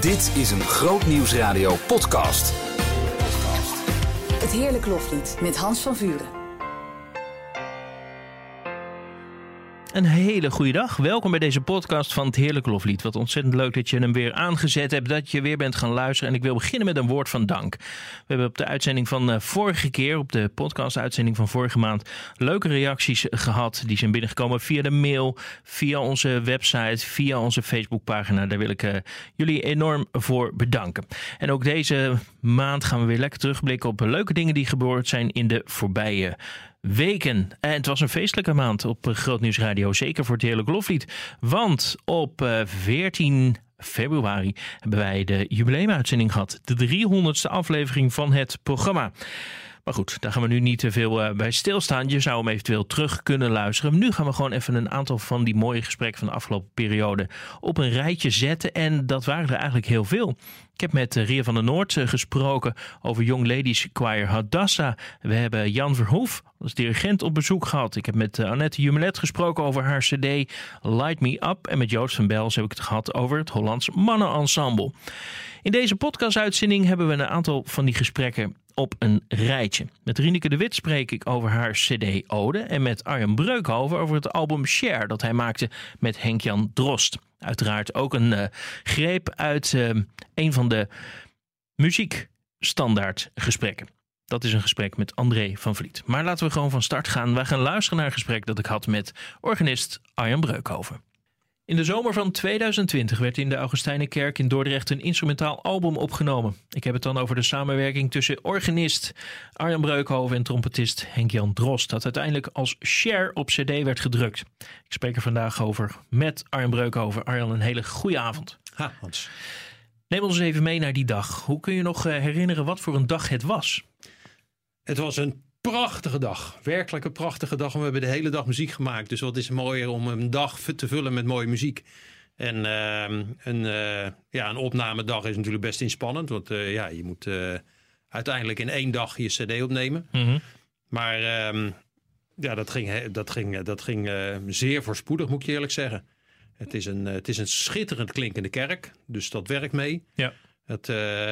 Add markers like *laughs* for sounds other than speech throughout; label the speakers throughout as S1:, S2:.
S1: Dit is een Groot Nieuwsradio podcast.
S2: Het Heerlijk Loflied met Hans van Vuren.
S3: Een hele goede dag. Welkom bij deze podcast van het Heerlijk Loflied. Wat ontzettend leuk dat je hem weer aangezet hebt, dat je weer bent gaan luisteren. En ik wil beginnen met een woord van dank. We hebben op de uitzending van uh, vorige keer, op de podcast-uitzending van vorige maand, leuke reacties gehad. Die zijn binnengekomen via de mail, via onze website, via onze Facebookpagina. Daar wil ik uh, jullie enorm voor bedanken. En ook deze maand gaan we weer lekker terugblikken op leuke dingen die gebeurd zijn in de voorbije weken. En het was een feestelijke maand op Groot Nieuws Radio. Zeker voor het Heerlijk Loflied. Want op 14 februari hebben wij de jubileumuitzending gehad. De 300ste aflevering van het programma. Maar goed, daar gaan we nu niet te veel bij stilstaan. Je zou hem eventueel terug kunnen luisteren. Nu gaan we gewoon even een aantal van die mooie gesprekken van de afgelopen periode op een rijtje zetten. En dat waren er eigenlijk heel veel. Ik heb met Ria van der Noord gesproken over Young Ladies Choir Hadassa. We hebben Jan Verhoef als dirigent op bezoek gehad. Ik heb met Annette Jumelet gesproken over haar cd Light Me Up. En met Joost van Bels heb ik het gehad over het Hollands Mannenensemble. In deze podcast-uitzending hebben we een aantal van die gesprekken op een rijtje. Met Rieneke de Wit spreek ik over haar cd Ode. En met Arjen Breukhoven over het album Share dat hij maakte met Henk-Jan Drost. Uiteraard ook een uh, greep uit uh, een van de muziekstandaard gesprekken. Dat is een gesprek met André van Vliet. Maar laten we gewoon van start gaan. Wij gaan luisteren naar een gesprek dat ik had met organist Arjan Breukhoven. In de zomer van 2020 werd in de Augustijnenkerk in Dordrecht een instrumentaal album opgenomen. Ik heb het dan over de samenwerking tussen organist Arjan Breukhoven en trompetist Henk-Jan Drost, dat uiteindelijk als share op cd werd gedrukt. Ik spreek er vandaag over met Arjan Breukhoven. Arjan, een hele goede avond.
S4: Ha, Hans.
S3: Neem ons even mee naar die dag. Hoe kun je nog herinneren wat voor een dag het was?
S4: Het was een prachtige dag. Werkelijk een prachtige dag. En we hebben de hele dag muziek gemaakt. Dus wat is mooier om een dag te vullen met mooie muziek. En uh, een, uh, ja, een opnamedag is natuurlijk best inspannend. Want uh, ja, je moet uh, uiteindelijk in één dag je cd opnemen.
S3: Mm -hmm.
S4: Maar ehm, ja, dat ging, dat ging, dat ging zeer voorspoedig, moet ik je eerlijk zeggen. Het is, een, het is een schitterend klinkende kerk. Dus dat werkt mee.
S3: Ja.
S4: Het,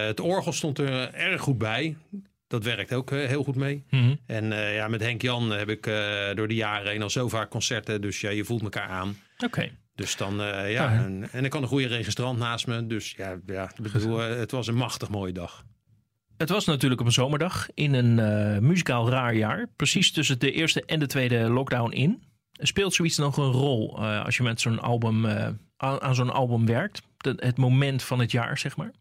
S4: het orgel stond er erg goed bij. Dat werkt ook uh, heel goed mee.
S3: Mm -hmm.
S4: En uh, ja, met Henk Jan heb ik uh, door de jaren heen al zo vaak concerten. Dus ja, je voelt elkaar aan.
S3: Oké. Okay.
S4: Dus dan, ja. en, en ik kan een goede registrant naast me. Dus ja, ja bedoel, het was een machtig mooie dag.
S3: Het was natuurlijk op een zomerdag in een muzikaal raar jaar. Precies tussen de eerste en de tweede lockdown in. Speelt zoiets nog een rol als je met zo'n album, aan, aan zo'n album werkt? De, het moment van het jaar, zeg maar?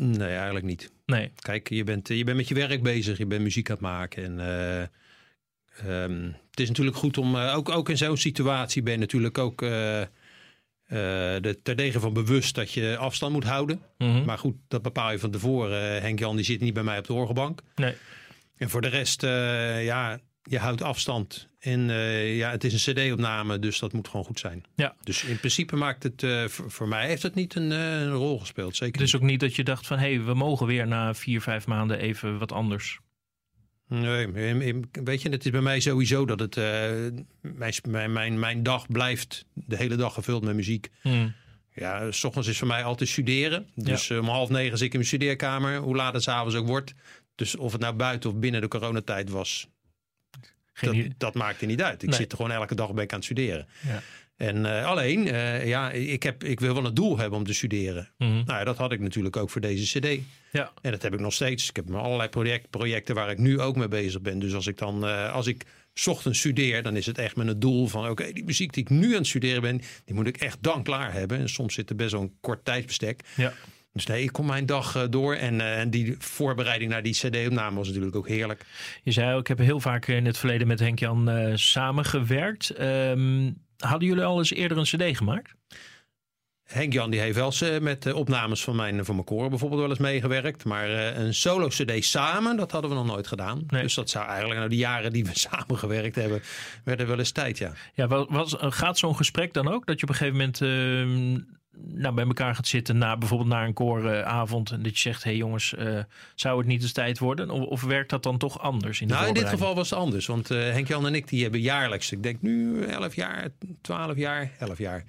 S4: Nee, eigenlijk niet.
S3: Nee.
S4: Kijk, je bent, je bent met je werk bezig, je bent muziek aan het maken. En uh, um, het is natuurlijk goed om, uh, ook, ook in zo'n situatie ben je natuurlijk ook uh, de, terdege van bewust dat je afstand moet houden.
S3: Mm -hmm.
S4: Maar goed, dat bepaal je van tevoren. Henk-Jan die zit niet bij mij op de orgelbank.
S3: Nee.
S4: En voor de rest, ja, je houdt afstand. En uh, ja, het is een cd-opname, dus dat moet gewoon goed zijn.
S3: Ja.
S4: Dus in principe maakt het, uh, voor, voor, mij heeft het niet een, uh, een rol gespeeld. Zeker
S3: dus ook niet dat je dacht van, hé, hey, we mogen weer na vier, vijf maanden even wat anders.
S4: Nee, weet je, het is bij mij sowieso dat het, mijn, mijn, mijn dag blijft de hele dag gevuld met muziek.
S3: Hmm.
S4: Ja, s ochtends is voor mij altijd studeren. Dus ja. om half negen zit ik in mijn studeerkamer, hoe laat het s'avonds ook wordt. Dus of het nou buiten of binnen de coronatijd was, dat, dat maakte niet uit. Ik
S3: nee.
S4: zit er gewoon elke dag ik aan het studeren.
S3: Ja.
S4: En uh, alleen, uh, ja, ik, heb, ik wil wel een doel hebben om te studeren.
S3: Mm -hmm.
S4: Nou ja, dat had ik natuurlijk ook voor deze cd.
S3: Ja.
S4: En dat heb ik nog steeds. Ik heb allerlei project, projecten waar ik nu ook mee bezig ben. Dus als ik dan, uh, als ik 's ochtends studeer, dan is het echt met het doel van... oké, okay, die muziek die ik nu aan het studeren ben, die moet ik echt dan klaar hebben. En soms zit er best wel een kort tijdsbestek.
S3: Ja.
S4: Dus nee, ik kom mijn dag uh, door. En, uh, en die voorbereiding naar die CD-opname was natuurlijk ook heerlijk.
S3: Je zei ook, ik heb heel vaak in het verleden met Henk-Jan uh, samengewerkt. Um, hadden jullie al eens eerder een CD gemaakt?
S4: Henk-Jan die heeft wel eens met opnames van mijn, van mijn koren bijvoorbeeld wel eens meegewerkt. Maar een solo-CD samen, dat hadden we nog nooit gedaan.
S3: Nee.
S4: Dus dat zou eigenlijk, nou die jaren die we *laughs* samengewerkt hebben, werden wel eens tijd, ja.
S3: Ja, was, gaat zo'n gesprek dan ook? Dat je op een gegeven moment ehm, nou, bij elkaar gaat zitten na bijvoorbeeld na een kooravond en dat je zegt, hé hey jongens, uh, zou het niet eens tijd worden? Of, of, werkt dat dan toch anders? In, de
S4: nou, in dit geval was het anders, want uh, Henk-Jan en ik die hebben jaarlijks, ik denk nu 11 jaar, 12 jaar, 11 jaar,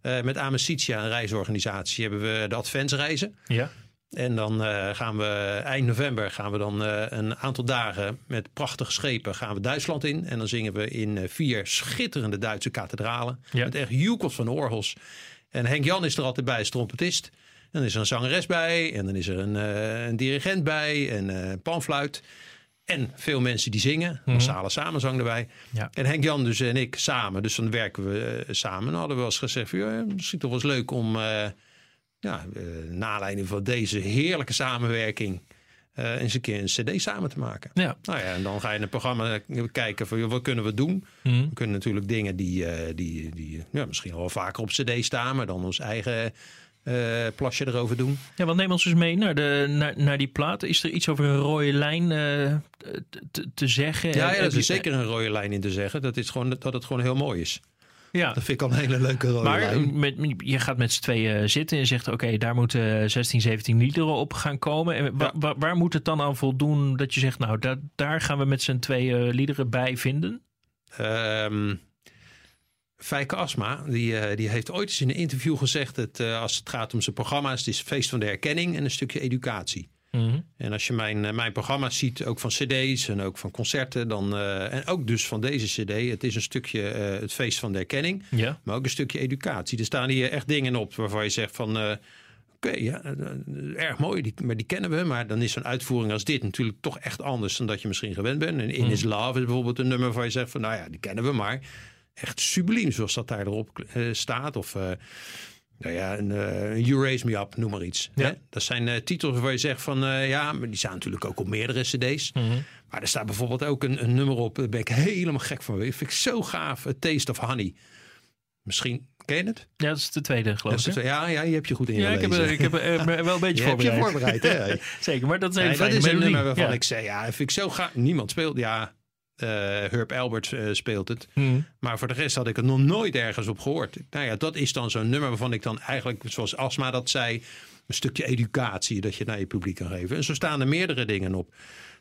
S4: Eh, met Amicitia, een reisorganisatie, hebben we de adventsreizen.
S3: Ja.
S4: En dan eh, gaan we eind november gaan we dan eh, een aantal dagen met prachtige schepen gaan we Duitsland in. En dan zingen we in eh, vier schitterende Duitse kathedralen.
S3: Ja.
S4: Met echt joekels van orgels. En Henk Jan is er altijd bij als trompetist. En dan is er een zangeres bij. En dan is er een, eh, een dirigent bij. En eh, panfluit. En veel mensen die zingen. Massale samenzang erbij.
S3: Ja.
S4: En Henk Jan dus en ik samen. Dus dan werken we eh, samen. En hadden we wel eens gezegd. van, Ja, misschien toch wel eens leuk om... ja, naar aanleiding van deze heerlijke samenwerking. Eh eens een keer een CD samen te maken.
S3: Ja.
S4: Nou ja, en dan ga je in het programma kijken van wat kunnen we doen.
S3: Mhm.
S4: We kunnen natuurlijk dingen die, eh, die, die ja, misschien wel vaker op CD staan, maar dan ons eigen eh, plasje erover doen.
S3: Ja, want neem ons eens mee naar, de, naar, naar die plaat. Is er iets over een rode lijn te, te zeggen?
S4: Ja, ja, er is zeker een rode lijn in te zeggen. Dat, is gewoon, dat het gewoon heel mooi is.
S3: Ja.
S4: Dat vind ik al een hele leuke rode
S3: Maar
S4: lijn.
S3: met, je gaat met z'n tweeën zitten en zegt: Oké, daar moeten 16, 17 liederen op gaan komen. En wa-
S4: Ja.
S3: wa- waar moet het dan aan voldoen dat je zegt: Nou, daar, daar gaan we met z'n tweeën liederen bij vinden?
S4: Ehm Fijke Asma, die, eh, die heeft ooit eens in een interview gezegd... dat eh, als het gaat om zijn programma's... het is feest van de herkenning en een stukje educatie. En als je mijn, eh, mijn programma's ziet, ook van cd's en ook van concerten... Dan, eh, en ook dus van deze cd, het is een stukje eh, het feest van de herkenning...
S3: Ja.
S4: maar ook een stukje educatie. Er staan hier echt dingen op waarvan je zegt van... Oké, ja, erg mooi, die, maar die kennen we. Maar dan is zo'n uitvoering als dit natuurlijk toch echt anders dan dat je misschien gewend bent. En In Is Love is bijvoorbeeld een nummer waar je zegt van, nou ja, die kennen we, maar echt subliem zoals dat daar erop staat. Of, nou ja, een eh, You Raise Me Up, noem maar iets.
S3: Ja.
S4: Hè? Dat zijn eh, titels waar je zegt van, eh, ja, maar die staan natuurlijk ook op meerdere cd's. Maar er staat bijvoorbeeld ook een, een nummer op, daar ben ik helemaal gek van. Vind ik zo gaaf, A Taste of Honey. Misschien, ken je het?
S3: ja, dat is de tweede, geloof ik.
S4: Ja, ja, je hebt je goed in
S3: Ja, ik heb, ik heb er wel een beetje *laughs*
S4: Je
S3: voorbereid.
S4: voorbereid, hè? *laughs*
S3: Zeker, maar dat is een
S4: Nee, dat is een nummer waarvan
S3: Ja.
S4: ik zei, ja, vind ik zo gaaf. Niemand speelt, ja, eh Herb Albert eh, speelt het.
S3: Mhm.
S4: Maar voor de rest had ik het nog nooit ergens op gehoord. Nou ja, dat is dan zo'n nummer waarvan ik dan eigenlijk, zoals Asma dat zei, een stukje educatie dat je naar je publiek kan geven. En zo staan er meerdere dingen op.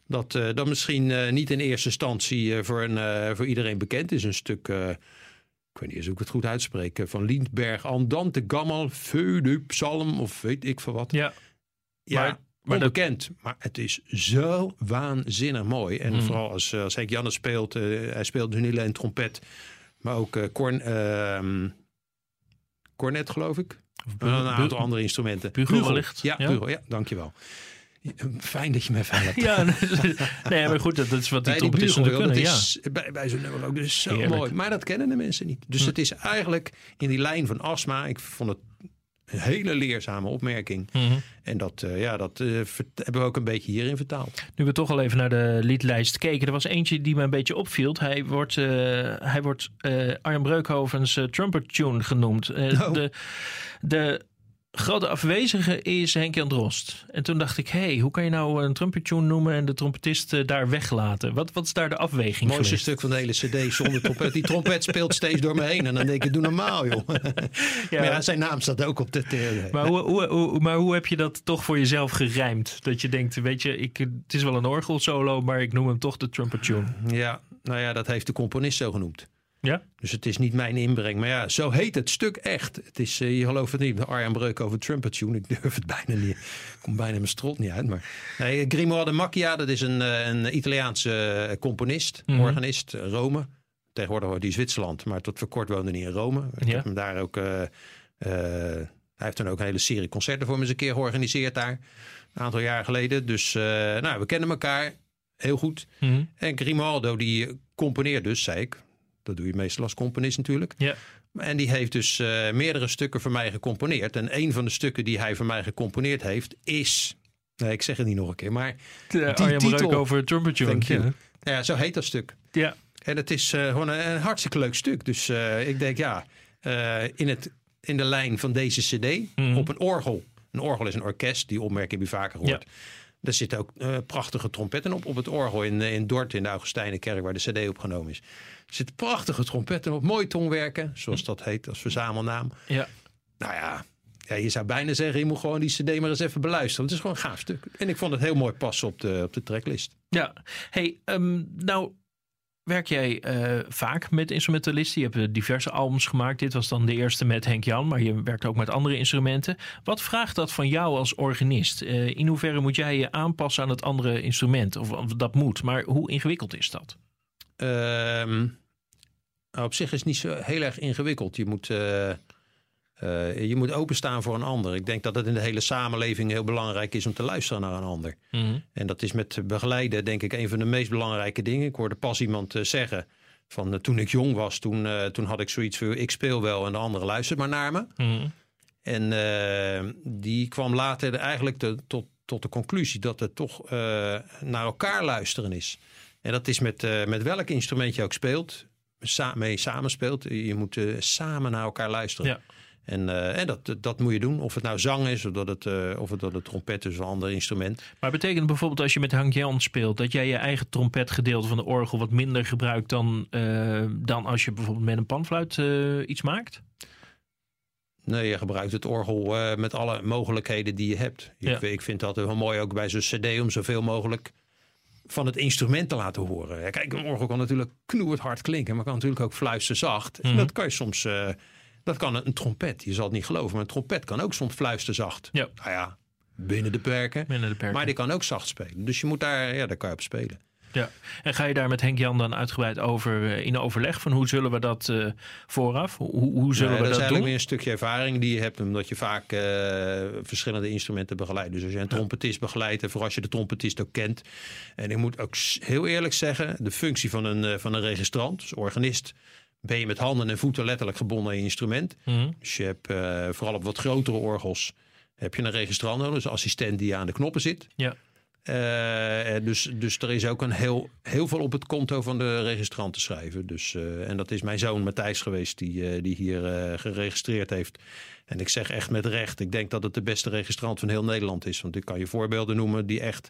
S4: Dat, eh, dat misschien niet in eerste instantie voor, een, voor iedereen bekend is. Een stuk, ik weet niet eens hoe ik het goed uitspreek, van Lindberg, Andante Gammel, Feu de Psalm of weet ik veel wat.
S3: Ja,
S4: Ja,
S3: Maar- maar dat-
S4: onbekend. Maar het is zo waanzinnig mooi. En
S3: Mm.
S4: vooral als, eh, als Henk Jannes speelt. eh, hij speelt nu niet alleen trompet. Maar ook eh, corn, ehm, cornet, geloof ik. En een aantal andere instrumenten.
S3: Bugel wellicht.
S4: Ja,
S3: Ja.
S4: Bugel, ja, dankjewel. Fijn dat je even helpt. *laughs*
S3: ja nee, maar goed, dat, is wat die trompetisten kunnen.
S4: dat is bij, bij zo'n nummer ook dus zo
S3: Heerlijk.
S4: mooi. Maar dat kennen de mensen niet. Dus
S3: Hm.
S4: het is eigenlijk in die lijn van astma. Ik vond het een hele leerzame opmerking.
S3: Mhm.
S4: En dat, eh, ja, dat vert- hebben we ook een beetje hierin vertaald.
S3: Nu we toch al even naar de liedlijst keken. Er was eentje die me een beetje opviel. Hij wordt, eh, hij wordt Arjen Breukhovens trumpet tune genoemd.
S4: Oh.
S3: de, de grote afwezige is Henk-Jan Drost. En toen dacht ik, hé, hey, hoe kan je nou een trumpet tune noemen... en de trompetist eh, daar weglaten? Wat, wat is daar de afweging
S4: Het mooiste stuk van de hele cd zonder trompet. Die trompet speelt steeds door me heen. En dan denk ik, doe normaal joh. *laughs*
S3: Ja,
S4: Maar ja, zijn naam staat ook op de... de-
S3: Maar hoe, hoe, hoe- maar hoe heb je dat toch voor jezelf gerijmd? Dat je denkt, weet je, ik, het is wel een orgelsolo... maar ik noem hem toch de trumpet tune.
S4: Ja, nou ja, dat heeft de componist zo genoemd.
S3: Ja?
S4: Dus het is niet mijn inbreng. Maar ja, zo heet het stuk echt. Het is, eh, je gelooft het niet, de Arjan Breuk over trumpet tune. Ik durf het bijna niet. Ik kom bijna mijn strot niet uit. Maar nee, Grimoire de Macchia, dat is een, eh, een Italiaanse eh, componist,
S3: Mhm.
S4: organist, eh, Rome. Tegenwoordig woont hij Zwitserland, maar tot voor kort woonde hij in Rome. Ik
S3: Ja.
S4: heb hem daar ook... eh, eh, hij heeft dan ook een hele serie concerten voor me eens een keer georganiseerd daar. Een aantal jaar geleden. Dus eh, nou, we kennen elkaar heel goed.
S3: Mhm.
S4: En Grimaldo die componeert dus, zei ik. Dat doe je meestal als componist natuurlijk.
S3: Ja.
S4: En die heeft dus eh, meerdere stukken voor mij gecomponeerd. En een van de stukken die hij voor mij gecomponeerd heeft is... Nee, ik zeg het niet nog een keer, maar
S3: De
S4: Die
S3: Breuk
S4: titel.
S3: over trumpet tune.
S4: You.
S3: Ja.
S4: ja, zo heet dat stuk.
S3: ja.
S4: En het is eh, gewoon een, een hartstikke leuk stuk. Dus eh, ik denk, ja, in, het, in de lijn van deze cd,
S3: Mhm.
S4: op een orgel. Een orgel is een orkest, die opmerking heb je vaker gehoord. Daar zitten ook eh, prachtige trompetten op. Op het orgel in, eh, in Dort, in de Augustijnenkerk, waar de cd opgenomen is. Er zitten prachtige trompetten op. Mooi tongwerken, zoals dat heet als verzamelnaam.
S3: ja.
S4: Nou ja, ja, je zou bijna zeggen, je moet gewoon die cd maar eens even beluisteren. Het is gewoon een gaaf stuk. En ik vond het heel mooi passen op de, op de tracklist.
S3: Ja, hey, ehm, nou werk jij eh, vaak met instrumentalisten. Je hebt eh, diverse albums gemaakt. Dit was dan de eerste met Henk Jan, maar je werkt ook met andere instrumenten. Wat vraagt dat van jou als organist? Uh, in hoeverre moet jij je aanpassen aan het andere instrument? Of, dat moet, maar hoe ingewikkeld is dat?
S4: Ehm, op zich is het niet zo heel erg ingewikkeld. Je moet, je moet openstaan voor een ander. Ik denk dat het in de hele samenleving heel belangrijk is om te luisteren naar een ander.
S3: Mm.
S4: En dat is met begeleiden denk ik een van de meest belangrijke dingen. Ik hoorde pas iemand uh, zeggen van uh, toen ik jong was, toen, toen had ik zoiets voor ik speel wel en de andere luistert maar naar me.
S3: Mm.
S4: En die kwam later eigenlijk te, tot, tot de conclusie dat het toch naar elkaar luisteren is. En dat is met, met welk instrument je ook speelt, sa mee samenspeelt. Je moet samen naar elkaar luisteren.
S3: Ja.
S4: En, uh, en dat, dat moet je doen. Of het nou zang is, of dat het, uh, of het dat het trompet is of een ander instrument.
S3: Maar betekent bijvoorbeeld als je met Hank Jan speelt... dat jij je eigen trompetgedeelte van de orgel wat minder gebruikt... dan, uh, dan als je bijvoorbeeld met een panfluit iets maakt?
S4: Nee, je gebruikt het orgel met alle mogelijkheden die je hebt.
S3: Ja.
S4: Ik, ik vind dat heel mooi ook bij zo'n cd om zoveel mogelijk van het instrument te laten horen. Kijk, een orgel kan natuurlijk knoerd hard klinken... maar kan natuurlijk ook fluisteren zacht.
S3: Mhm.
S4: En dat kan je soms... Dat kan een, een, trompet. Je zal het niet geloven, maar een trompet kan ook soms fluisterzacht.
S3: Ja.
S4: Nou ja, binnen de perken.
S3: Binnen de perken.
S4: Maar die kan ook zacht spelen. Dus je moet daar, ja, daar kan je op spelen.
S3: Ja, en ga je daar met Henk Jan dan uitgebreid over uh, in overleg van hoe zullen we dat uh, vooraf? Hoe, hoe zullen
S4: nee,
S3: we
S4: dat,
S3: dat,
S4: is
S3: doen?
S4: meer een stukje ervaring die je hebt, omdat je vaak uh, verschillende instrumenten begeleidt. Dus als je een trompetist begeleidt, en vooral als je de trompetist ook kent. En ik moet ook heel eerlijk zeggen, de functie van een, van een registrant, dus organist, ben je met handen en voeten letterlijk gebonden aan je instrument.
S3: Mm.
S4: Dus je hebt uh, vooral op wat grotere orgels heb je een registrant nodig, dus een assistent die aan de knoppen zit.
S3: Ja.
S4: Uh, dus, dus er is ook een heel, heel veel op het konto van de registrant te schrijven. Dus, uh, en dat is mijn zoon Matthijs geweest die, die hier geregistreerd heeft. En ik zeg echt met recht, ik denk dat het de beste registrant van heel Nederland is. Want ik kan je voorbeelden noemen die echt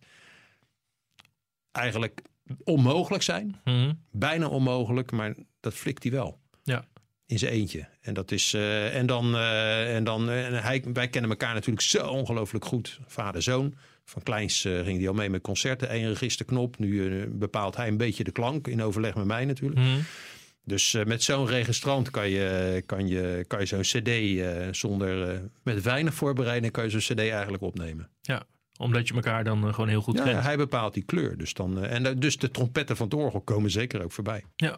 S4: eigenlijk onmogelijk zijn.
S3: Mm.
S4: Bijna onmogelijk, maar dat flikt hij wel.
S3: Ja.
S4: In zijn eentje. En dat is. Uh, en dan. Uh, en dan uh, en hij, wij kennen elkaar natuurlijk zo ongelooflijk goed. Vader-zoon. Van kleins ging hij al mee met concerten. Eén registerknop. Nu bepaalt hij een beetje de klank. In overleg met mij natuurlijk.
S3: Mm.
S4: Dus met zo'n registrant kan je, kan je, kan je zo'n CD zonder. met weinig voorbereiding kan je zo'n CD eigenlijk opnemen.
S3: Ja omdat je elkaar dan uh, gewoon heel goed
S4: ja,
S3: kent.
S4: hij bepaalt die kleur. Dus, dan, uh, en dus de trompetten van het orgel komen zeker ook voorbij.
S3: Ja.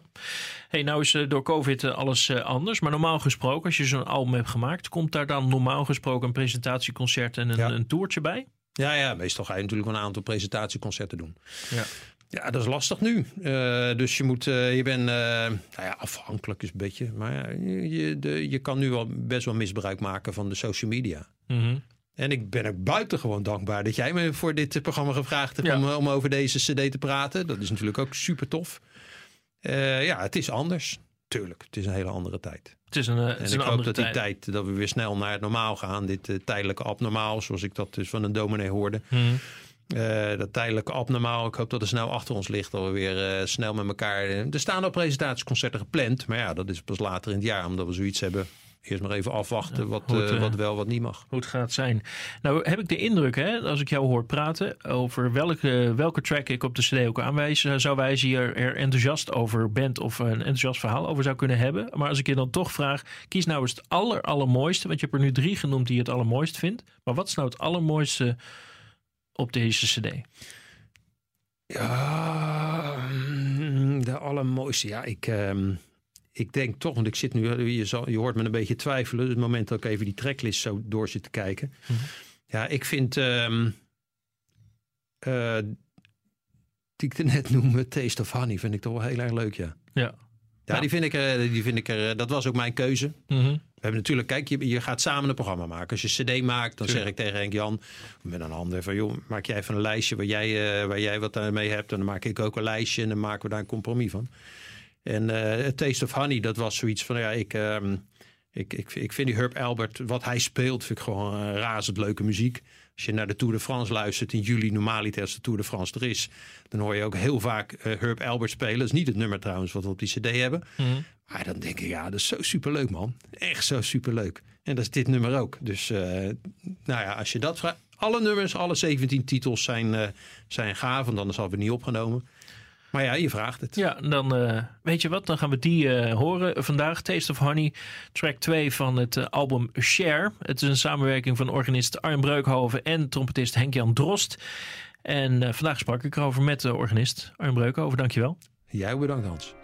S3: Hey, nou is door COVID alles anders. Maar normaal gesproken, als je zo'n album hebt gemaakt... komt daar dan normaal gesproken een presentatieconcert en een, ja. een toertje bij?
S4: Ja, ja, meestal ga je natuurlijk een aantal presentatieconcerten doen.
S3: Ja.
S4: Ja, dat is lastig nu. Uh, dus je moet, uh, je bent, uh, nou ja, afhankelijk is een beetje. Maar je, de, je kan nu wel best wel misbruik maken van de social media.
S3: Mm -hmm.
S4: En ik ben ook buitengewoon dankbaar dat jij me voor dit programma gevraagd hebt
S3: Ja.
S4: om, om over deze CD te praten. Dat is natuurlijk ook super tof. Uh, ja, het is anders. Tuurlijk, het is een hele andere tijd.
S3: Het is een, het
S4: en
S3: is
S4: ik
S3: een
S4: hoop
S3: andere
S4: dat die
S3: tijd.
S4: tijd, dat we weer snel naar het normaal gaan. Dit uh, tijdelijke abnormaal, zoals ik dat dus van een dominee hoorde.
S3: Hmm.
S4: Uh, dat tijdelijke abnormaal, ik hoop dat het snel achter ons ligt. Dat we weer uh, snel met elkaar... er staan al presentatieconcerten gepland. Maar ja, dat is pas later in het jaar. Omdat we zoiets hebben. Eerst maar even afwachten
S3: Ja,
S4: wat,
S3: het,
S4: uh,
S3: eh,
S4: wat wel, wat niet mag.
S3: Hoe het gaat zijn. Nou heb ik de indruk, hè, als ik jou hoor praten... over welke, welke track ik op de cd ook aanwijs... eh, zou wijzen je er, er enthousiast over bent... of een enthousiast verhaal over zou kunnen hebben. Maar als ik je dan toch vraag... kies nou eens het aller, allermooiste... want je hebt er nu drie genoemd die je het allermooist vindt. Maar wat is nou het allermooiste op deze cd?
S4: Ja, mm, de allermooiste. Ja, ik, um, ik denk toch, want ik zit nu, je, zal, je hoort me een beetje twijfelen. Het moment dat ik even die tracklist zo door zit te kijken.
S3: Mhm.
S4: Ja, ik vind, um, uh, die ik net noemde, Taste of Honey, vind ik toch wel heel erg leuk, ja.
S3: Ja.
S4: Ja, die vind ik er, die vind ik er, dat was ook mijn keuze.
S3: Mhm.
S4: We hebben natuurlijk, kijk, je, je gaat samen een programma maken. Als je CD maakt, dan
S3: Tuurlijk.
S4: zeg ik tegen Henk Jan, met een ander van, joh, maak jij even een lijstje waar jij, uh, waar jij wat mee hebt. En dan maak ik ook een lijstje en dan maken we daar een compromis van. En uh, Taste of Honey, dat was zoiets van, ja, ik, um, ik, ik, ik vind die Herb Albert, wat hij speelt, vind ik gewoon uh, razend leuke muziek. Als je naar de Tour de France luistert in juli, normaliter als de Tour de France er is, dan hoor je ook heel vaak uh, Herb Albert spelen. Dat is niet het nummer trouwens wat we op die cd hebben.
S3: Mm.
S4: Maar dan denk ik, ja, dat is zo superleuk man. Echt zo superleuk. En dat is dit nummer ook. Dus uh, nou ja, als je dat vraagt. Alle nummers, alle 17 titels zijn, zijn gaaf, want anders hadden we niet opgenomen. Maar ja, je vraagt het.
S3: Ja, dan uh, weet je wat, dan gaan we die uh, horen vandaag. Taste of Honey, track 2 van het uh, album Share. Het is een samenwerking van organist Arjen Breukhoven en trompetist Henk-Jan Drost. En vandaag sprak ik erover met de organist Arjen Breukhoven. Dankjewel.
S4: Jij bedankt Hans.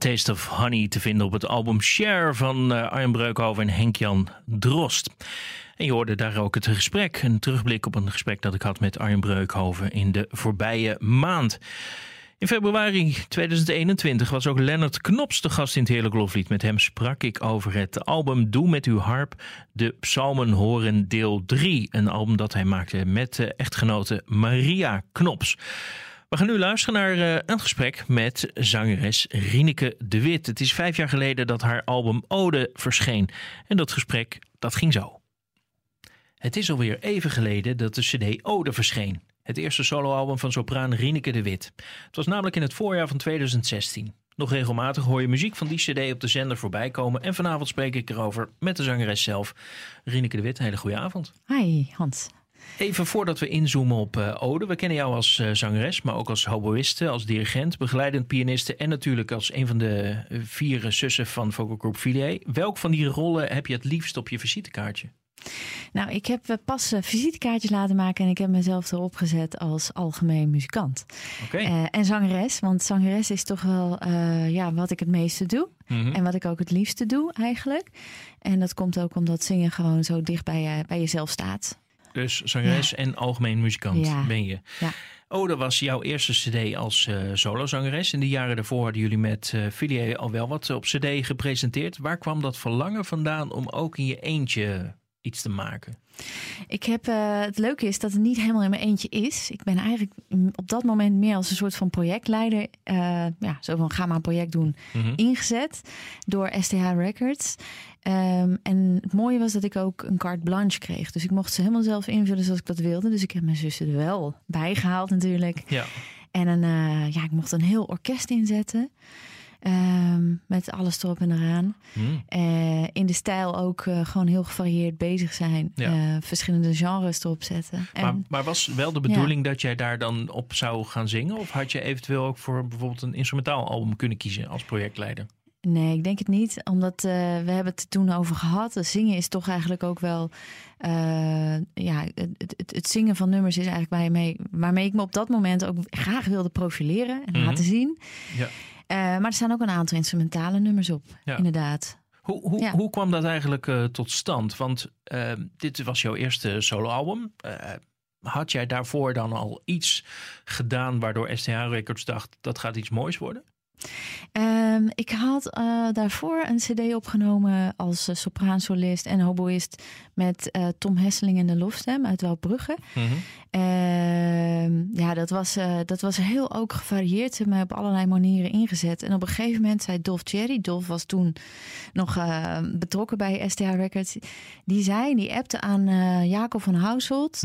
S3: Taste of Honey te vinden op het album Share van uh, Arjen Breukhoven en Henk-Jan Drost. En je hoorde daar ook het gesprek, een terugblik op een gesprek dat ik had met Arjen Breukhoven in de voorbije maand. In februari 2021 was ook Lennart Knops de gast in het Heerlijk Loflied. Met hem sprak ik over het album Doe met uw harp, de Psalmen horen deel 3. Een album dat hij maakte met de echtgenote Maria Knops. We gaan nu luisteren naar uh, een gesprek met zangeres Rineke de Wit. Het is vijf jaar geleden dat haar album Ode verscheen. En dat gesprek, dat ging zo. Het is alweer even geleden dat de cd Ode verscheen. Het eerste soloalbum van sopraan Rineke de Wit. Het was namelijk in het voorjaar van 2016. Nog regelmatig hoor je muziek van die cd op de zender voorbij komen. En vanavond spreek ik erover met de zangeres zelf. Rineke de Wit, hele goede avond.
S5: Hi Hans.
S3: Even voordat we inzoomen op uh, Ode. We kennen jou als uh, zangeres, maar ook als hoboïste, als dirigent, begeleidend pianiste en natuurlijk als een van de vier zussen van Vocal Group Filet. Welk van die rollen heb je het liefst op je visitekaartje?
S5: Nou, ik heb pas visitekaartjes laten maken en ik heb mezelf erop gezet als algemeen muzikant.
S3: Okay.
S5: Uh, en zangeres, want zangeres is toch wel ja, wat ik het meeste doe. Mm -hmm. En wat ik ook het liefste doe eigenlijk. En dat komt ook omdat zingen gewoon zo dicht bij, je, bij jezelf staat.
S3: Dus zangeres ja. en algemeen muzikant
S5: ja.
S3: ben je.
S5: Ja.
S3: Ode was jouw eerste cd als uh, solozangeres. In de jaren daarvoor hadden jullie met uh, Filie al wel wat op cd gepresenteerd. Waar kwam dat verlangen vandaan om ook in je eentje iets te maken?
S5: Ik heb, uh, het leuke is dat het niet helemaal in mijn eentje is. Ik ben eigenlijk op dat moment meer als een soort van projectleider, uh, ja, zo van ga maar een project doen,
S3: Mhm.
S5: mm -hmm. ingezet door STH Records. Um, en het mooie was dat ik ook een carte blanche kreeg. Dus ik mocht ze helemaal zelf invullen zoals ik dat wilde. Dus ik heb mijn zussen er wel bij gehaald natuurlijk.
S3: Ja.
S5: En een, uh, ja, ik mocht een heel orkest inzetten. Ehm, met alles erop en eraan.
S3: Hmm.
S5: Eh, in de stijl ook eh, gewoon heel gevarieerd bezig zijn.
S3: Ja.
S5: Eh, verschillende genres erop zetten. En,
S3: Maar, maar was wel de bedoeling dat jij daar dan op zou gaan zingen? Of had je eventueel ook voor bijvoorbeeld een instrumentaal album kunnen kiezen als projectleider?
S5: Nee, ik denk het niet. Omdat we hebben het er toen over gehad. Zingen is toch eigenlijk ook wel... ja, het, het, het zingen van nummers is eigenlijk waarmee, waarmee ik me op dat moment ook graag wilde profileren en
S3: Mhm.
S5: laten zien.
S3: Ja.
S5: Eh, maar er staan ook een aantal instrumentale nummers op,
S3: Ja.
S5: inderdaad.
S3: Hoe, hoe,
S5: Ja.
S3: hoe kwam dat eigenlijk eh, tot stand? Want eh, dit was jouw eerste soloalbum. Eh had jij daarvoor dan al iets gedaan waardoor STH Records dacht dat gaat iets moois worden?
S5: Ehm, ik had eh, daarvoor een cd opgenomen als uh, sopraansolist en hoboïst met eh, Tom Hesseling en de Lofstem uit Wouwbrugge. Ehm, ja, dat was, eh, dat was heel ook gevarieerd. Ze hebben op allerlei manieren ingezet. En op een gegeven moment zei Dolph Cherry, Dolph was toen nog eh, betrokken bij STH Records, die zei, die appte aan eh, Jacob van Household,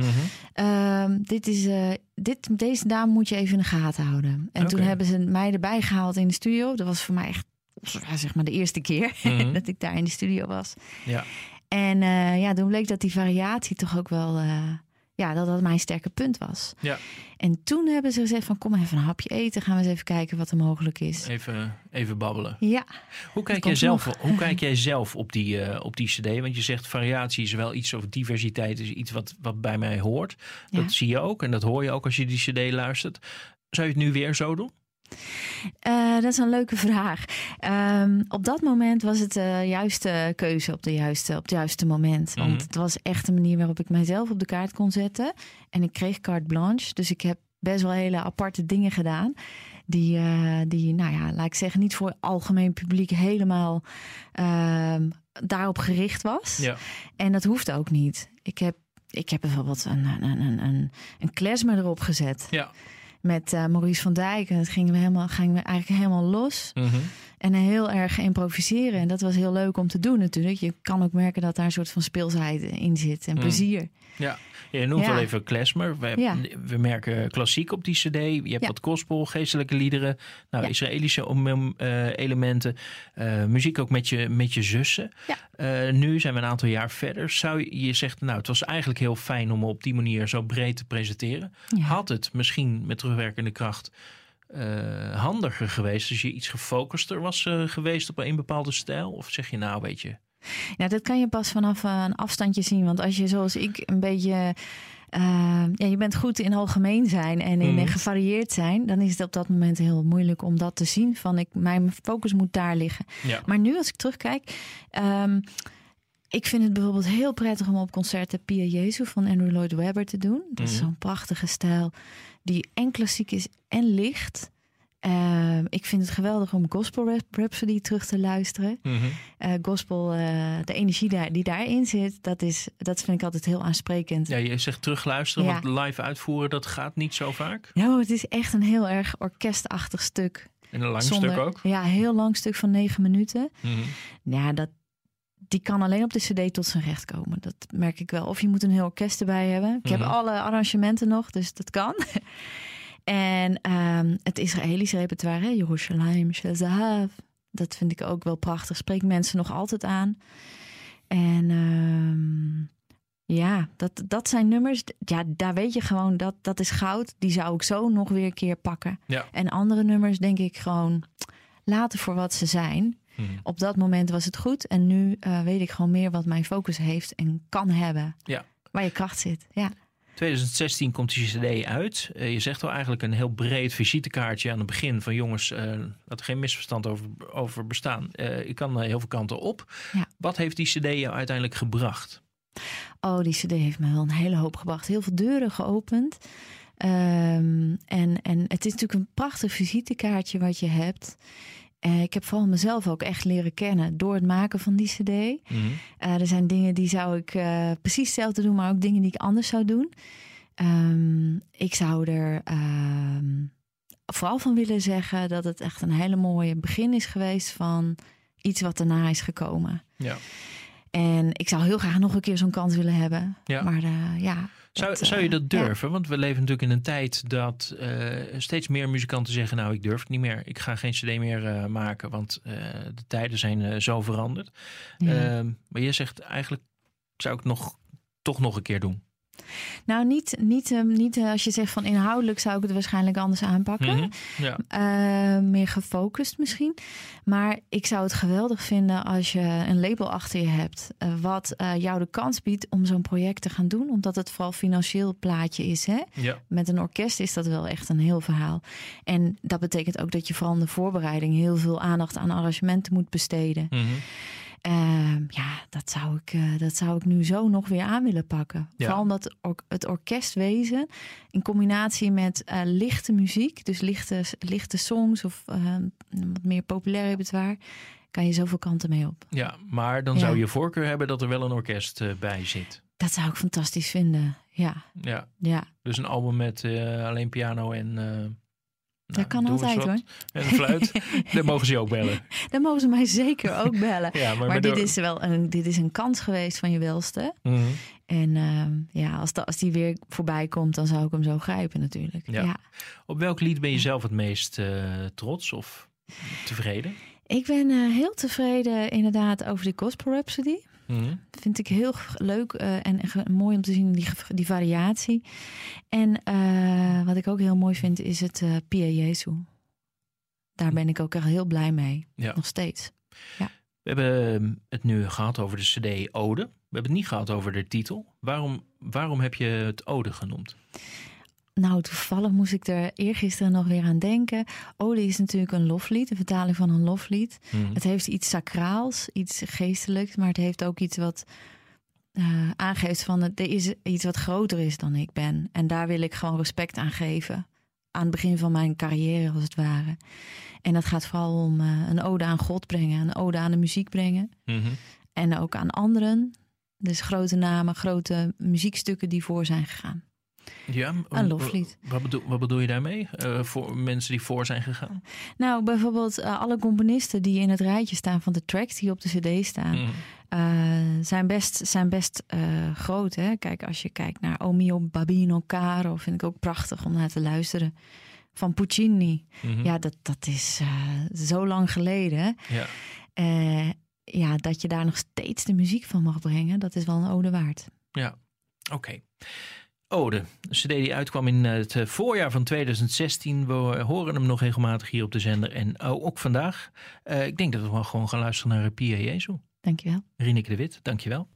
S5: ehm, dit is, eh, dit, deze dame moet je even in de gaten houden. En toen hebben ze mij erbij gehaald in de studio. Dat was voor mij echt ja, zeg maar de eerste keer *laughs*
S3: Mhm.
S5: dat ik daar in de studio was.
S3: Ja.
S5: En eh, ja, toen bleek dat die variatie toch ook wel, eh, ja, dat dat mijn sterke punt was.
S3: Ja.
S5: En toen hebben ze gezegd van kom even een hapje eten, gaan we eens even kijken wat er mogelijk is.
S3: Even, even babbelen.
S5: Ja,
S3: Hoe kijk, jij zelf,
S5: nog.
S3: hoe kijk *laughs* jij zelf op die, eh, op die CD? Want je zegt variatie is wel iets, of diversiteit is iets wat, wat bij mij hoort. Dat zie je ook en dat hoor je ook als je die CD luistert. Zou je het nu weer zo doen?
S5: Eh, dat is een leuke vraag. Ehm, op dat moment was het de juiste keuze op, de juiste, op het juiste moment. Want
S3: Mhm.
S5: het was echt een manier waarop ik mijzelf op de kaart kon zetten. En ik kreeg carte blanche. Dus ik heb best wel hele aparte dingen gedaan. Die, eh, die nou ja, laat ik zeggen, niet voor het algemeen publiek helemaal ehm, daarop gericht was.
S3: Ja.
S5: En dat hoeft ook niet. Ik heb, ik heb bijvoorbeeld een, een, een, een, een klezmer erop gezet
S3: Ja.
S5: Met eh, Maurice van Dijk. En gingen we, helemaal, gingen we eigenlijk helemaal los.
S3: Mhm.
S5: En heel erg improviseren. En dat was heel leuk om te doen natuurlijk. Je kan ook merken dat daar een soort van speelsheid in zit. En
S3: Mm.
S5: plezier.
S3: Ja, je noemt
S5: Ja.
S3: wel even klezmer. We,
S5: Ja.
S3: we merken klassiek op die cd. Je hebt
S5: Ja.
S3: wat gospel, geestelijke liederen. Nou. Israëlische eh, elementen. Eh, muziek ook met je, met je zussen. Eh, nu zijn we een aantal jaar verder. Zou je, je zegt, nou, het was eigenlijk heel fijn om op die manier zo breed te presenteren. Had het misschien met terugwerkende kracht eh, handiger geweest als je iets gefocuster was eh, geweest op een bepaalde stijl? Of zeg je nou, weet je,
S5: Ja, dat kan je pas vanaf eh, een afstandje zien. Want als je zoals ik een beetje... ja, je bent goed in algemeen zijn en in
S3: Mhm.
S5: gevarieerd zijn. Dan is het op dat moment heel moeilijk om dat te zien. Van ik, mijn focus moet daar liggen.
S3: ja,
S5: Maar nu als ik terugkijk... ehm, ik vind het bijvoorbeeld heel prettig om op concerten Pia Jezu van Andrew Lloyd Webber te doen. Dat is
S3: Mhm.
S5: zo'n prachtige stijl die en klassiek is en licht. Ehm, ik vind het geweldig om Gospel Rhapsody terug te luisteren.
S3: Mhm.
S5: Eh, gospel, eh, de energie daar, die daarin zit, dat, is, dat vind ik altijd heel aansprekend.
S3: ja, je zegt terugluisteren,
S5: Ja.
S3: want live uitvoeren, dat gaat niet zo vaak.
S5: Nou, het is echt een heel erg orkestachtig stuk.
S3: En een lang
S5: Zonder-
S3: stuk ook.
S5: Ja, heel lang stuk van negen minuten.
S3: Mhm.
S5: Ja, dat, die kan alleen op de cd tot zijn recht komen. Dat merk ik wel. Of je moet een heel orkest erbij hebben. Ik heb
S3: Mhm.
S5: alle arrangementen nog, dus dat kan. *laughs* en ehm, het Israëlische repertoire, hè, Jerusalem, Shazahav. Dat vind ik ook wel prachtig. Spreekt mensen nog altijd aan. En ehm, ja, dat, dat zijn nummers. Ja, daar weet je gewoon, dat, dat is goud. Die zou ik zo nog weer een keer pakken.
S3: Ja.
S5: En andere nummers denk ik gewoon laten voor wat ze zijn.
S3: Mhm.
S5: Op dat moment was het goed. En nu eh, weet ik gewoon meer wat mijn focus heeft en kan hebben.
S3: Ja.
S5: Waar je kracht zit. Ja.
S3: 2016 komt die CD uit. Eh, je zegt wel eigenlijk een heel breed visitekaartje aan het begin van jongens, eh laat er geen misverstand over, over bestaan. Ik kan heel veel kanten op.
S5: Ja.
S3: Wat heeft die CD jou uiteindelijk gebracht?
S5: Oh, die CD heeft me wel een hele hoop gebracht. Heel veel deuren geopend. Ehm, en, en het is natuurlijk een prachtig visitekaartje wat je hebt. Eh, ik heb vooral mezelf ook echt leren kennen door het maken van die CD.
S3: Mhm.
S5: Eh, er zijn dingen die zou ik eh, precies hetzelfde doen, maar ook dingen die ik anders zou doen. Ehm, ik zou er ehm, vooral van willen zeggen dat het echt een hele mooie begin is geweest van iets wat daarna is gekomen.
S3: Ja.
S5: En ik zou heel graag nog een keer zo'n kans willen hebben.
S3: Ja.
S5: Maar ja,
S3: Zou, zou je
S5: eh,
S3: dat
S5: ja.
S3: durven? Want we leven natuurlijk in een tijd dat eh, steeds meer muzikanten zeggen: Nou, ik durf het niet meer. Ik ga geen CD meer eh, maken, want eh, de tijden zijn eh, zo veranderd.
S5: Ja.
S3: Ehm, maar je zegt eigenlijk: zou ik het nog, toch nog een keer doen?
S5: Nou, niet, niet, eh, niet eh, als je zegt van inhoudelijk zou ik het waarschijnlijk anders aanpakken.
S3: Mhm. Ja.
S5: Eh, meer gefocust misschien. Maar ik zou het geweldig vinden als je een label achter je hebt. wat jou de kans biedt om zo'n project te gaan doen. Omdat het vooral financieel plaatje is. Hè?
S3: ja.
S5: Met een orkest is dat wel echt een heel verhaal. En dat betekent ook dat je vooral in de voorbereiding heel veel aandacht aan arrangementen moet besteden.
S3: Mhm.
S5: Ehm, ja, dat zou, ik, eh, dat zou ik nu zo nog weer aan willen pakken.
S3: Ja.
S5: Vooral omdat het, or- het orkestwezen in combinatie met eh, lichte muziek, dus lichte, lichte songs of eh, wat meer populair repertoire, kan je zoveel kanten mee op.
S3: ja, maar dan
S5: Ja.
S3: zou je voorkeur hebben dat er wel een orkest eh, bij zit.
S5: Dat zou ik fantastisch vinden. Ja,
S3: Ja,
S5: ja.
S3: dus een album met alleen piano en. Eh, nou,
S5: dat kan altijd hoor.
S3: En een fluit. *laughs* Dan mogen ze je ook bellen.
S5: Dan mogen ze mij zeker ook bellen.
S3: Ja, maar,
S5: dit
S3: de-
S5: is wel een, dit is een kans geweest van je welste.
S3: Mhm.
S5: En ehm, ja, als, de, als die weer voorbij komt, dan zou ik hem zo grijpen natuurlijk.
S3: Ja.
S5: ja.
S3: Op welk lied ben je zelf het meest eh, trots of tevreden?
S5: Ik ben eh, heel tevreden inderdaad over de Gospel Rhapsody.
S3: Mhm.
S5: Vind ik heel leuk eh, en ge- mooi om te zien die, die variatie. En eh, wat ik ook heel mooi vind is het eh Pia Jesu. Daar ben ik ook echt heel blij mee.
S3: Ja.
S5: Nog steeds.
S3: We hebben ehm, het nu gehad over de CD Ode. We hebben het niet gehad over de titel. Waarom, waarom heb je het Ode genoemd?
S5: Nou, toevallig moest ik er eergisteren nog weer aan denken. Ode is natuurlijk een loflied, een vertaling van een loflied.
S3: Mhm.
S5: Het heeft iets sacraals, iets geestelijks, maar het heeft ook iets wat eh, aangeeft van het, er is iets wat groter is dan ik ben. En daar wil ik gewoon respect aan geven. Aan het begin van mijn carrière, als het ware. En dat gaat vooral om eh, een ode aan God brengen, een ode aan de muziek brengen.
S3: Mhm.
S5: En ook aan anderen. Dus grote namen, grote muziekstukken die voor zijn gegaan.
S3: Ja,
S5: Een loflied.
S3: Wat bedoel, wat bedoel je daarmee? Eh, voor mensen die voor zijn gegaan?
S5: Nou, bijvoorbeeld eh, alle componisten die in het rijtje staan van de tracks die op de cd staan.
S3: Mhm.
S5: eh, zijn best, zijn best groot. Hè? Kijk, als je kijkt naar O mio Babino Caro, vind ik ook prachtig om naar te luisteren. Van Puccini.
S3: Mhm.
S5: Ja, dat, dat is zo lang geleden.
S3: Ja.
S5: Ja, dat je daar nog steeds de muziek van mag brengen, dat is wel een ode waard.
S3: Ja, oké. Ode, een cd die uitkwam in het eh, voorjaar van 2016. We horen hem nog regelmatig hier op de zender en oh, ook vandaag. Eh, ik denk dat we gewoon gaan luisteren naar Pia Jezu.
S5: Dankjewel.
S3: Rineke de Wit, dankjewel.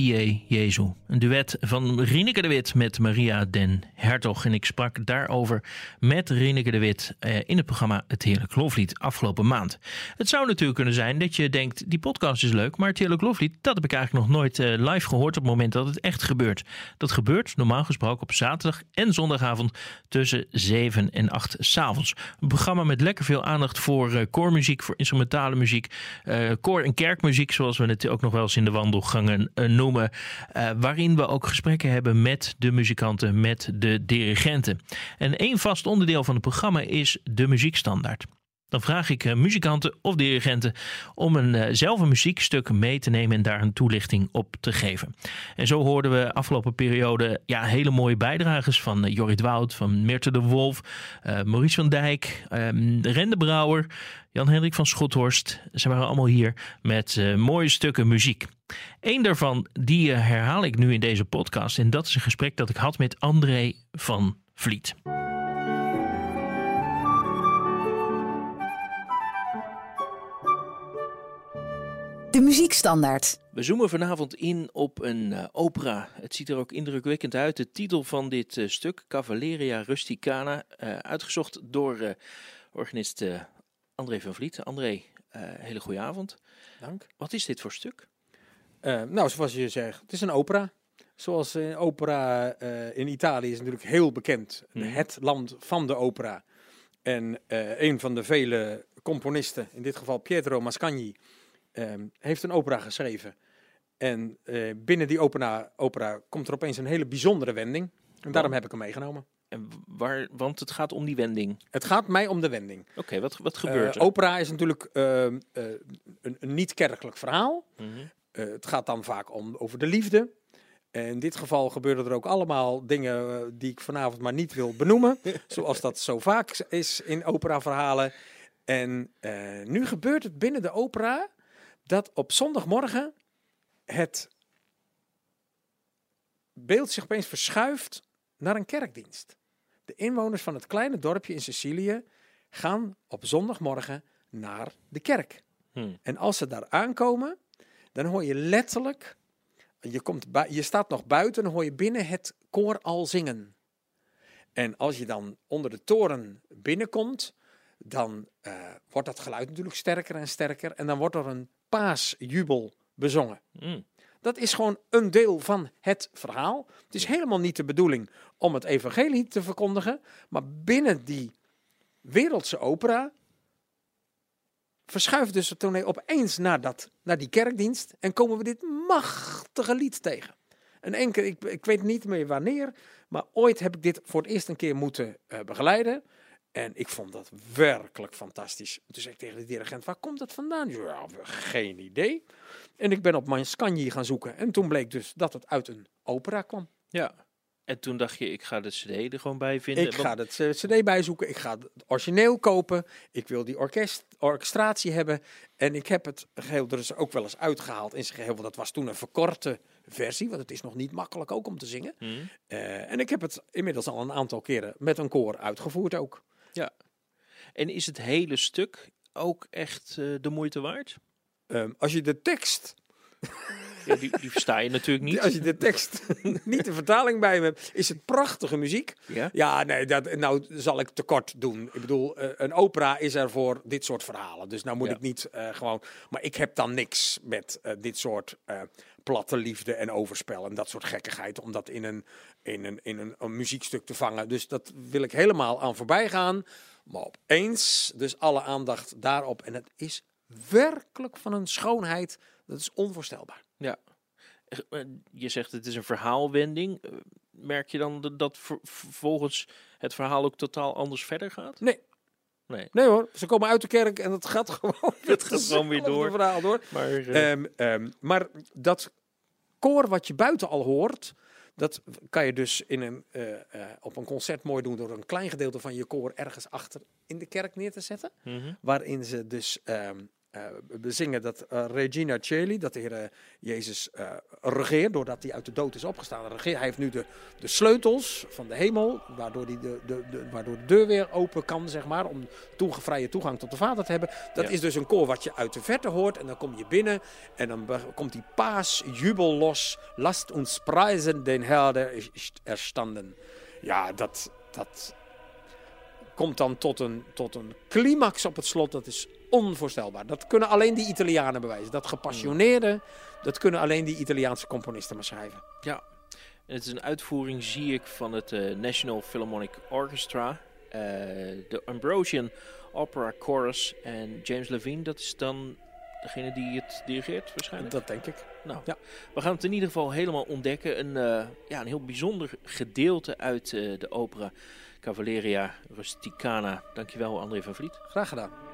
S3: Pie Jezu. Een duet van Rieneke de Wit met Maria den Hertog. En ik sprak daarover met Rieneke de Wit eh, in het programma Het Heerlijk Loflied afgelopen maand. Het zou natuurlijk kunnen zijn dat je denkt, die podcast is leuk, maar Het Heerlijk Loflied, dat heb ik eigenlijk nog nooit eh, live gehoord op het moment dat het echt gebeurt. Dat gebeurt normaal gesproken op zaterdag en zondagavond tussen 7 en 8 s'avonds. Een programma met lekker veel aandacht voor uh, koormuziek, voor instrumentale muziek, koor- en kerkmuziek, zoals we het ook nog wel eens in de wandelgangen noemen. Uh, waarin we ook gesprekken hebben met de muzikanten, met de dirigenten. En één vast onderdeel van het programma is de muziekstandaard. Dan vraag ik uh, muzikanten of dirigenten om een, uh, zelf een muziekstuk mee te nemen en daar een toelichting op te geven. En zo hoorden we afgelopen periode ja, hele mooie bijdrages van uh, Jorrit Wout, van Meerte de Wolf, Maurice van Dijk, Rende Brouwer, Jan-Hendrik van Schothorst. Ze waren allemaal hier met mooie stukken muziek. Eén daarvan die herhaal ik nu in deze podcast en dat is een gesprek dat ik had met André van Vliet.
S2: De muziekstandaard.
S3: We zoomen vanavond in op een uh, opera. Het ziet er ook indrukwekkend uit. De titel van dit uh, stuk, Cavalleria Rusticana, uh, uitgezocht door organist André van Vliet. André, hele goede avond.
S4: Dank.
S3: Wat is dit voor stuk?
S4: nou, zoals je zegt, het is een opera. Zoals opera in Italië is natuurlijk heel bekend. Mm. Het land van de opera. En een van de vele componisten, in dit geval Pietro Mascagni, Um, heeft een opera geschreven. En uh, binnen die opera, opera komt er opeens een hele bijzondere wending. En daarom heb ik hem meegenomen.
S3: En waar, want het gaat om die wending.
S4: Het gaat mij om de wending.
S3: Oké, okay, wat, wat gebeurt
S4: uh, opera is natuurlijk uh, een, een niet-kerkelijk verhaal. Mm -hmm. het gaat dan vaak om, over de liefde. En in dit geval gebeuren er ook allemaal dingen die ik vanavond maar niet wil benoemen. *laughs* zoals dat zo vaak is in operaverhalen. En nu gebeurt het binnen de opera dat op zondagmorgen het beeld zich opeens verschuift naar een kerkdienst. De inwoners van het kleine dorpje in Sicilië gaan op zondagmorgen naar de kerk. Hmm. En als ze daar aankomen, dan hoor je letterlijk, je, komt je staat nog buiten, dan hoor je binnen het koor al zingen. En als je dan onder de toren binnenkomt, dan uh, wordt dat geluid natuurlijk sterker en sterker. En dan wordt er een paasjubel bezongen. Mm. Dat is gewoon een deel van het verhaal. Het is helemaal niet de bedoeling om het evangelie te verkondigen. Maar binnen die wereldse opera verschuift dus het toneel opeens naar, dat, naar die kerkdienst. En komen we dit machtige lied tegen. Een enkel, ik, ik weet niet meer wanneer, maar ooit heb ik dit voor het eerst een keer moeten uh, begeleiden. En ik vond dat werkelijk fantastisch. Toen zei ik tegen de dirigent, waar komt dat vandaan? Ja, geen idee. En ik ben op mijn Scagni gaan zoeken. En toen bleek dus dat het uit een opera kwam.
S3: Ja. En toen dacht je, ik ga de cd er gewoon bij vinden.
S4: Ik ga het cd bijzoeken. Ik ga het origineel kopen. Ik wil die orkest, orchestratie hebben. En ik heb het geheel er is ook wel eens uitgehaald in zijn geheel. Want dat was toen een verkorte versie. Want het is nog niet makkelijk ook om te zingen. Hmm. Uh, en ik heb het inmiddels al een aantal keren met een koor uitgevoerd ook.
S3: Ja. En is het hele stuk ook echt uh, de moeite waard?
S4: Um, als je de tekst.
S3: Ja, die, die versta je natuurlijk niet. *laughs*
S4: Als je de tekst *laughs* niet de vertaling bij me hebt, is het prachtige muziek.
S3: Ja,
S4: ja nee, dat, nou zal ik tekort doen. Ik bedoel, uh, een opera is er voor dit soort verhalen. Dus nou moet ja. ik niet uh, gewoon. Maar ik heb dan niks met uh, dit soort platte liefde en overspel en dat soort gekkigheid. Om dat in een, in een, in een, een muziekstuk te vangen. Dus dat wil ik helemaal aan voorbij gaan. Maar opeens, dus alle aandacht daarop. En het is werkelijk van een schoonheid. Dat is onvoorstelbaar.
S3: Ja. Je zegt het is een verhaalwending. Merk je dan dat vervolgens het verhaal ook totaal anders verder gaat?
S4: Nee.
S3: Nee.
S4: nee hoor, ze komen uit de kerk en het gaat *laughs* gewoon,
S3: het gaat gewoon weer door.
S4: Verhaal door.
S3: Maar, uh...
S4: um, um, maar dat koor wat je buiten al hoort, dat kan je dus in een, uh, uh, op een concert mooi doen door een klein gedeelte van je koor ergens achter in de kerk neer te zetten.
S3: Mm -hmm.
S4: Waarin ze dus um, eh, we zingen dat eh, Regina Cheli, dat de Heer eh, Jezus regeert, doordat hij uit de dood is opgestaan. Regeert. Hij heeft nu de, de sleutels van de hemel, waardoor, die de, de, de, waardoor de deur weer open kan, zeg maar, om toege, vrije toegang tot de Vader te hebben. Dat
S3: Ja.
S4: is dus een koor wat je uit de verte hoort en dan kom je binnen en dan komt die paasjubel los. Last ons prijzen den Herr der is erstanden. Ja, dat, dat komt dan tot een, tot een climax op het slot. Dat is onvoorstelbaar. Dat kunnen alleen die Italianen bewijzen. Dat gepassioneerde, dat kunnen alleen die Italiaanse componisten maar schrijven.
S3: Ja, en het is een uitvoering, zie ik, van het eh, National Philharmonic Orchestra. eh, de Ambrosian Opera Chorus. En James Levine, dat is dan degene die het dirigeert waarschijnlijk.
S4: Dat denk ik.
S3: Nou,
S4: Ja.
S3: we gaan het in ieder geval helemaal ontdekken. Een, eh, ja, een heel bijzonder gedeelte uit de opera Cavalleria Rusticana. Dankjewel, André van Vliet.
S4: Graag gedaan.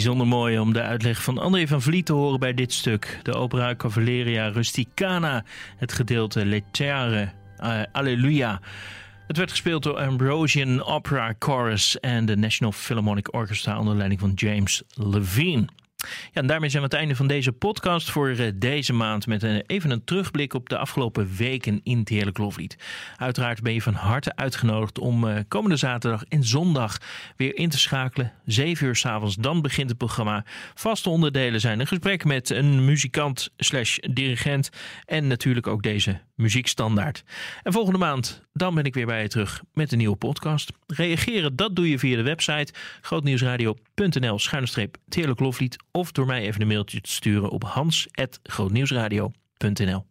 S3: Bijzonder mooi om de uitleg van André van Vliet te horen bij dit stuk. De opera Cavalleria Rusticana, het gedeelte Lettere uh, Alleluia. Het werd gespeeld door Ambrosian Opera Chorus en de National Philharmonic Orchestra onder leiding van James Levine. Ja, en daarmee zijn we aan het einde van deze podcast voor eh, deze maand. Met een, even een terugblik op de afgelopen weken in Heerlijk Loflied. Uiteraard ben je van harte uitgenodigd om uh, komende zaterdag en zondag weer in te schakelen. 7 uur s'avonds, dan begint het programma. Vaste onderdelen zijn een gesprek met een muzikant slash dirigent. En natuurlijk ook deze muziekstandaard. En volgende maand, dan ben ik weer bij je terug met een nieuwe podcast. Reageren, dat doe je via de website grootnieuwsradio.nl schuinstreep Loflied of door mij even een mailtje te sturen op hans.grootnieuwsradio.nl.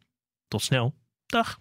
S3: Tot snel. Dag.